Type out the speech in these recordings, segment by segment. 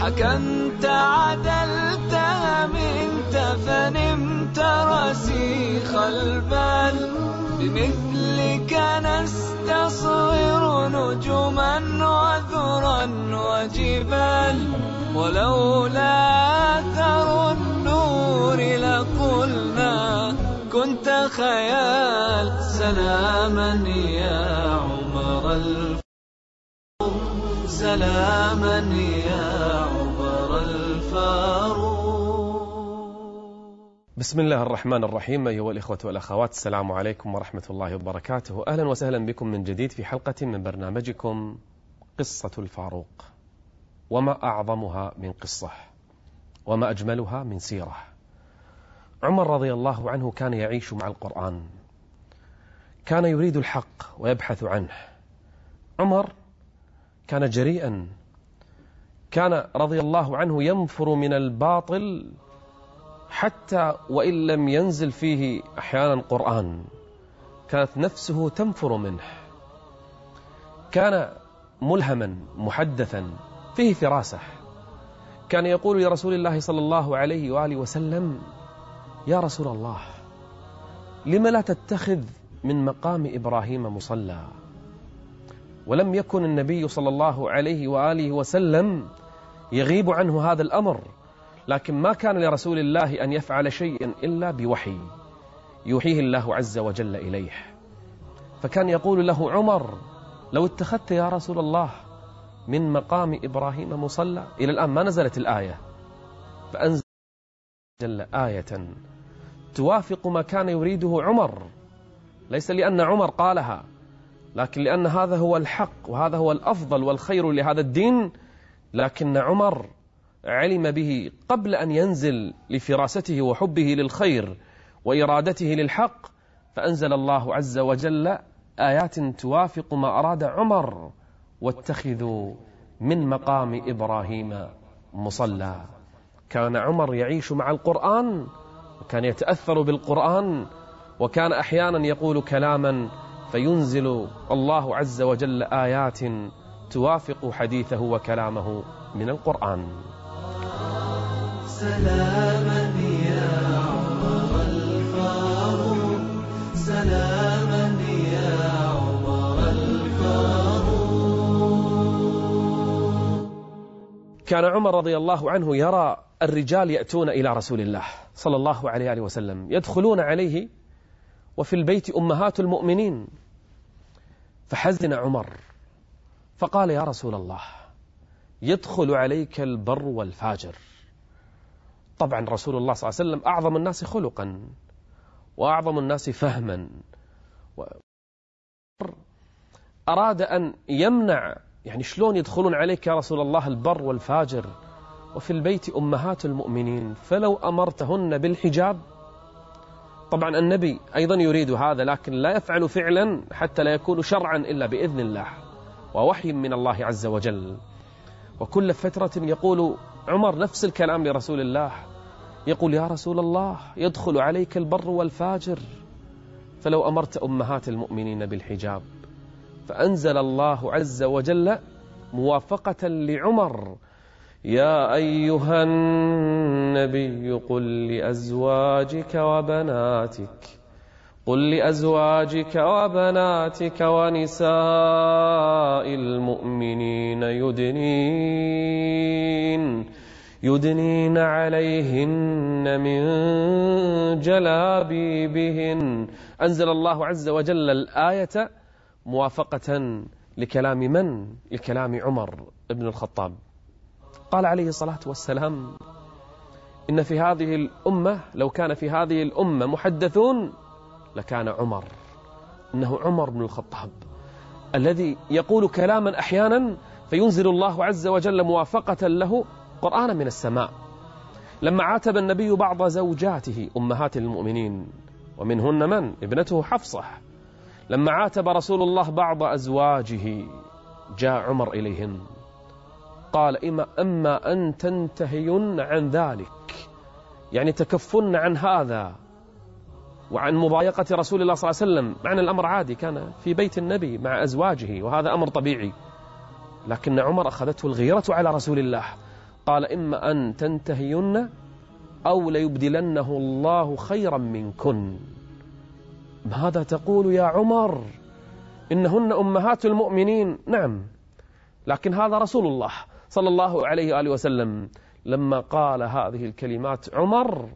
حكمت عدلت منت فنمت رسيخ البال. بمثلك نستصغر نجما وذرا وجبال. ولولا أثر النور لقلنا كنت خيال. سلاما يا عمر الفاروق بسم الله الرحمن الرحيم أيها الإخوة والأخوات السلام عليكم ورحمة الله وبركاته. أهلا وسهلا بكم من جديد في حلقة من برنامجكم قصة الفاروق. وما أعظمها من قصة وما أجملها من سيرة. عمر رضي الله عنه كان يعيش مع القرآن. كان يريد الحق ويبحث عنه. عمر كان جريئا. كان رضي الله عنه ينفر من الباطل حتى وإن لم ينزل فيه أحيانا قرآن كانت نفسه تنفر منه. كان ملهما محدثا فيه فراسة. كان يقول لرسول الله صلى الله عليه وآله وسلم يا رسول الله لم لا تتخذ من مقام إبراهيم مصلى؟ ولم يكن النبي صلى الله عليه وآله وسلم يغيب عنه هذا الأمر. لكن ما كان لرسول الله أن يفعل شيئا إلا بوحي يوحيه الله عز وجل إليه. فكان يقول له عمر لو اتخذت يا رسول الله من مقام إبراهيم مصلى إلى الآن ما نزلت الآية. فأنزل آية. توافق ما كان يريده عمر. ليس لأن عمر قالها لكن لأن هذا هو الحق وهذا هو الأفضل والخير لهذا الدين. لكن عمر علم به قبل أن ينزل لفراسته وحبه للخير وإرادته للحق فأنزل الله عز وجل آيات توافق ما أراد عمر واتخذوا من مقام إبراهيم مصلى. كان عمر يعيش مع القرآن وكان يتأثر بالقرآن وكان أحيانا يقول كلاما فينزل الله عز وجل آيات توافق حديثه وكلامه من القرآن. سلاما يا عمر الفاروق. سلاما يا عمر الفاروق. كان عمر رضي الله عنه يرى الرجال يأتون إلى رسول الله صلى الله عليه وسلم. يدخلون عليه وفي البيت أمهات المؤمنين. فحزن عمر. فقال يا رسول الله يدخل عليك البر والفاجر. طبعا رسول الله صلى الله عليه وسلم أعظم الناس خلقا وأعظم الناس فهما. و... أراد أن يمنع يعني شلون يدخلون عليك يا رسول الله البر والفاجر؟ وفي البيت أمهات المؤمنين فلو أمرتهن بالحجاب؟ طبعا النبي أيضا يريد هذا لكن لا يفعل فعلا حتى لا يكون شرعا إلا بإذن الله ووحي من الله عز وجل. وكل فترة يقول عمر نفس الكلام لرسول الله. يقول يا رسول الله يدخل عليك البر والفاجر. فلو أمرت أمهات المؤمنين بالحجاب فأنزل الله عز وجل موافقة لعمر يا أيها النبي قل لأزواجك وبناتك قل لأزواجك وبناتك ونساء المؤمنين يدنين يدنين عليهن من جلابيبهن أنزل الله عز وجل الآية موافقة لكلام من؟ لكلام عمر بن الخطاب قال عليه الصلاة والسلام إن في هذه الأمة لو كان في هذه الأمة محدثون لكان عمر إنه عمر بن الخطاب الذي يقول كلاما أحيانا فينزل الله عز وجل موافقة له قرآنا من السماء لما عاتب النبي بعض زوجاته أمهات المؤمنين ومنهن من؟ ابنته حفصة لما عاتب رسول الله بعض أزواجه جاء عمر إليهن قال إما أما أن تنتهين عن ذلك يعني تكفن عن هذا وعن مضايقة رسول الله صلى الله عليه وسلم. معنى الأمر عادي كان في بيت النبي مع أزواجه وهذا أمر طبيعي. لكن عمر أخذته الغيرة على رسول الله. قال إما أن تنتهين أو ليبدلنه الله خيرا منكن. ماذا تقول يا عمر؟ إنهن أمهات المؤمنين. نعم. لكن هذا رسول الله صلى الله عليه وآله وسلم. لما قال هذه الكلمات عمر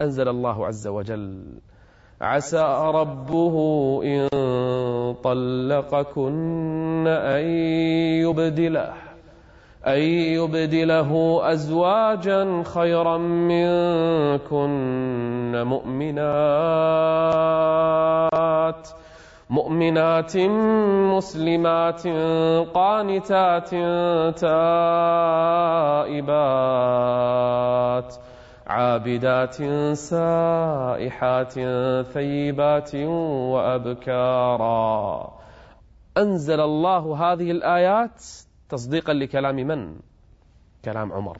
أنزل الله عز وجل. عسى ربه إن طلقكن أن يبدله أن يبدله أزواجا خيرا منكن مؤمنات مؤمنات مسلمات قانتات تائبات. عابدات سائحات ثيبات وأبكارا. أنزل الله هذه الآيات تصديقا لكلام من؟ كلام عمر.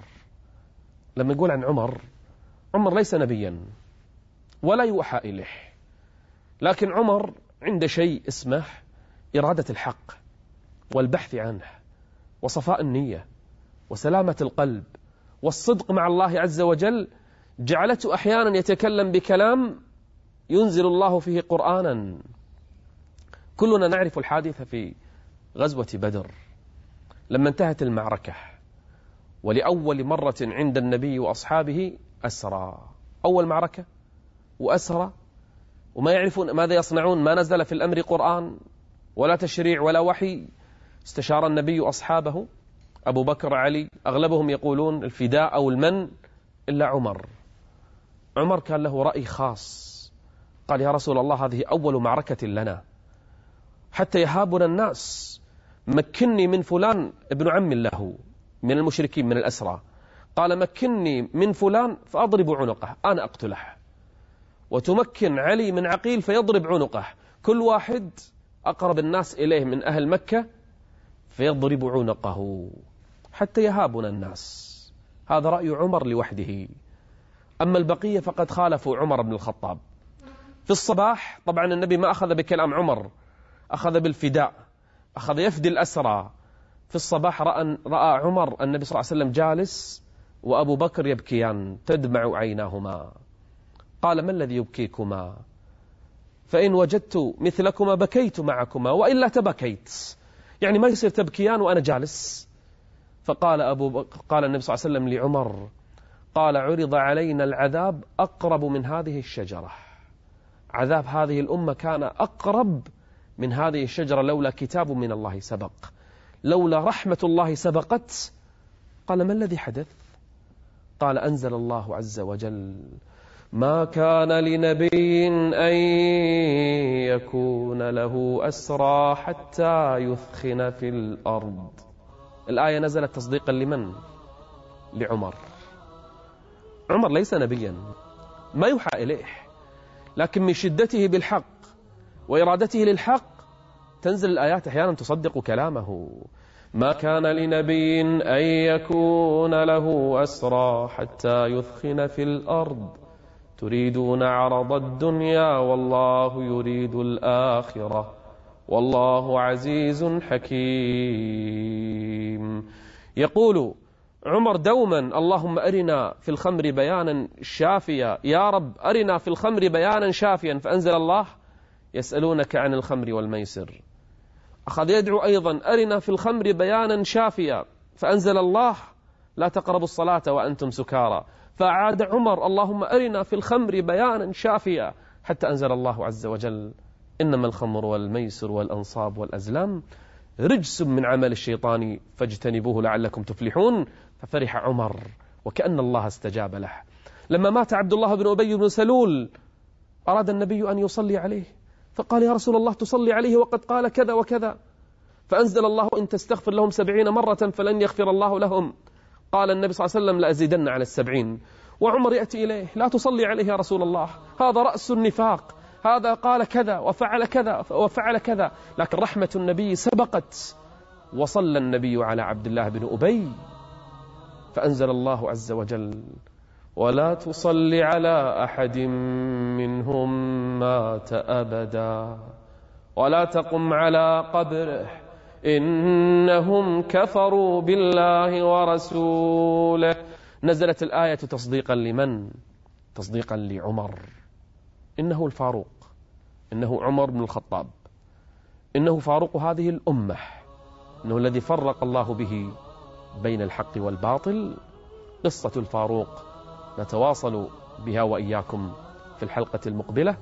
لما نقول عن عمر عمر ليس نبيا ولا يوحى إليه. لكن عمر عند شيء اسمه إرادة الحق والبحث عنه وصفاء النية وسلامة القلب والصدق مع الله عز وجل جعلته أحيانا يتكلم بكلام ينزل الله فيه قرآنا. كلنا نعرف الحادثة في غزوة بدر لما انتهت المعركة ولأول مرة عند النبي وأصحابه أسرى. أول معركة وأسرى. وما يعرفون ماذا يصنعون؟ ما نزل في الأمر قرآن ولا تشريع ولا وحي. استشار النبي أصحابه أبو بكر علي أغلبهم يقولون الفداء أو المن إلا عمر. عمر كان له رأي خاص. قال يا رسول الله هذه أول معركة لنا. حتى يهابنا الناس مكني من فلان ابن عم له من المشركين من الأسرى. قال مكني من فلان فأضرب عنقه أنا أقتله. وتمكن علي من عقيل فيضرب عنقه. كل واحد أقرب الناس إليه من أهل مكة فيضرب عنقه. حتى يهابنا الناس. هذا رأي عمر لوحده. أما البقية فقد خالفوا عمر بن الخطاب. في الصباح طبعا النبي ما أخذ بكلام عمر أخذ بالفداء أخذ يفدي الأسرى. في الصباح رأى, رأى عمر النبي صلى الله عليه وسلم جالس وأبو بكر يبكيان تدمع عيناهما. قال ما الذي يبكيكما؟ فإن وجدت مثلكما بكيت معكما وإلا تبكيت. يعني ما يصير تبكيان وأنا جالس. فقال أبو بكر قال النبي صلى الله عليه وسلم لعمر قال عرض علينا العذاب أقرب من هذه الشجرة. عذاب هذه الأمة كان أقرب من هذه الشجرة لولا كتاب من الله سبق. لولا رحمة الله سبقت. قال ما الذي حدث؟ قال أنزل الله عز وجل ما كان لنبي أن يكون له أسرى حتى يثخن في الأرض. الآية نزلت تصديقا لمن؟ لعمر. عمر ليس نبيا ما يوحى إليه لكن من شدته بالحق وإرادته للحق تنزل الآيات أحيانا تصدق كلامه. ما كان لنبي أن يكون له أسرى حتى يثخن في الأرض. تريدون عرض الدنيا والله يريد الآخرة. والله عزيز حكيم. يقول عمر دوما اللهم أرنا في الخمر بيانا شافيا. يا رب أرنا في الخمر بيانا شافيا. فأنزل الله يسألونك عن الخمر والميسر. أخذ يدعو أيضا أرنا في الخمر بيانا شافيا. فأنزل الله لا تقربوا الصلاة وأنتم سكارى. فأعاد عمر اللهم أرنا في الخمر بيانا شافيا. حتى أنزل الله عز وجل إنما الخمر والميسر والأنصاب والأزلام. رجس من عمل الشيطان فاجتنبوه لعلكم تفلحون. ففرح عمر وكأن الله استجاب له. لما مات عبد الله بن أبي بن سلول أراد النبي أن يصلي عليه. فقال يا رسول الله تصلي عليه وقد قال كذا وكذا. فأنزل الله إن تستغفر لهم سبعين مرة فلن يغفر الله لهم. قال النبي صلى الله عليه وسلم لأزيدن على السبعين. وعمر يأتي إليه لا تصلي عليه يا رسول الله هذا رأس النفاق. هذا قال كذا وفعل كذا وفعل كذا. لكن رحمة النبي سبقت وصلى النبي على عبد الله بن أبي. فأنزل الله عز وجل ولا تصل على أحد منهم مات أبدا ولا تقم على قبره. إنهم كفروا بالله ورسوله. نزلت الآية تصديقا لمن؟ تصديقا لعمر. إنه الفاروق إنه عمر بن الخطاب إنه فاروق هذه الأمة إنه الذي فرق الله به بين الحق والباطل. قصة الفاروق نتواصل بها وإياكم في الحلقة المقبلة.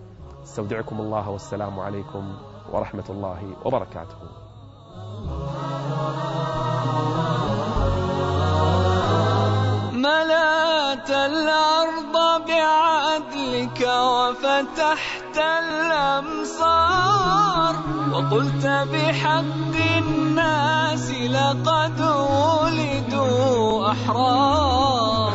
استودعكم الله والسلام عليكم ورحمة الله وبركاته. ملأت الأرض بعدلك وفتحت الأمصار وقلت بحق الناس لقد ولدوا أحرار.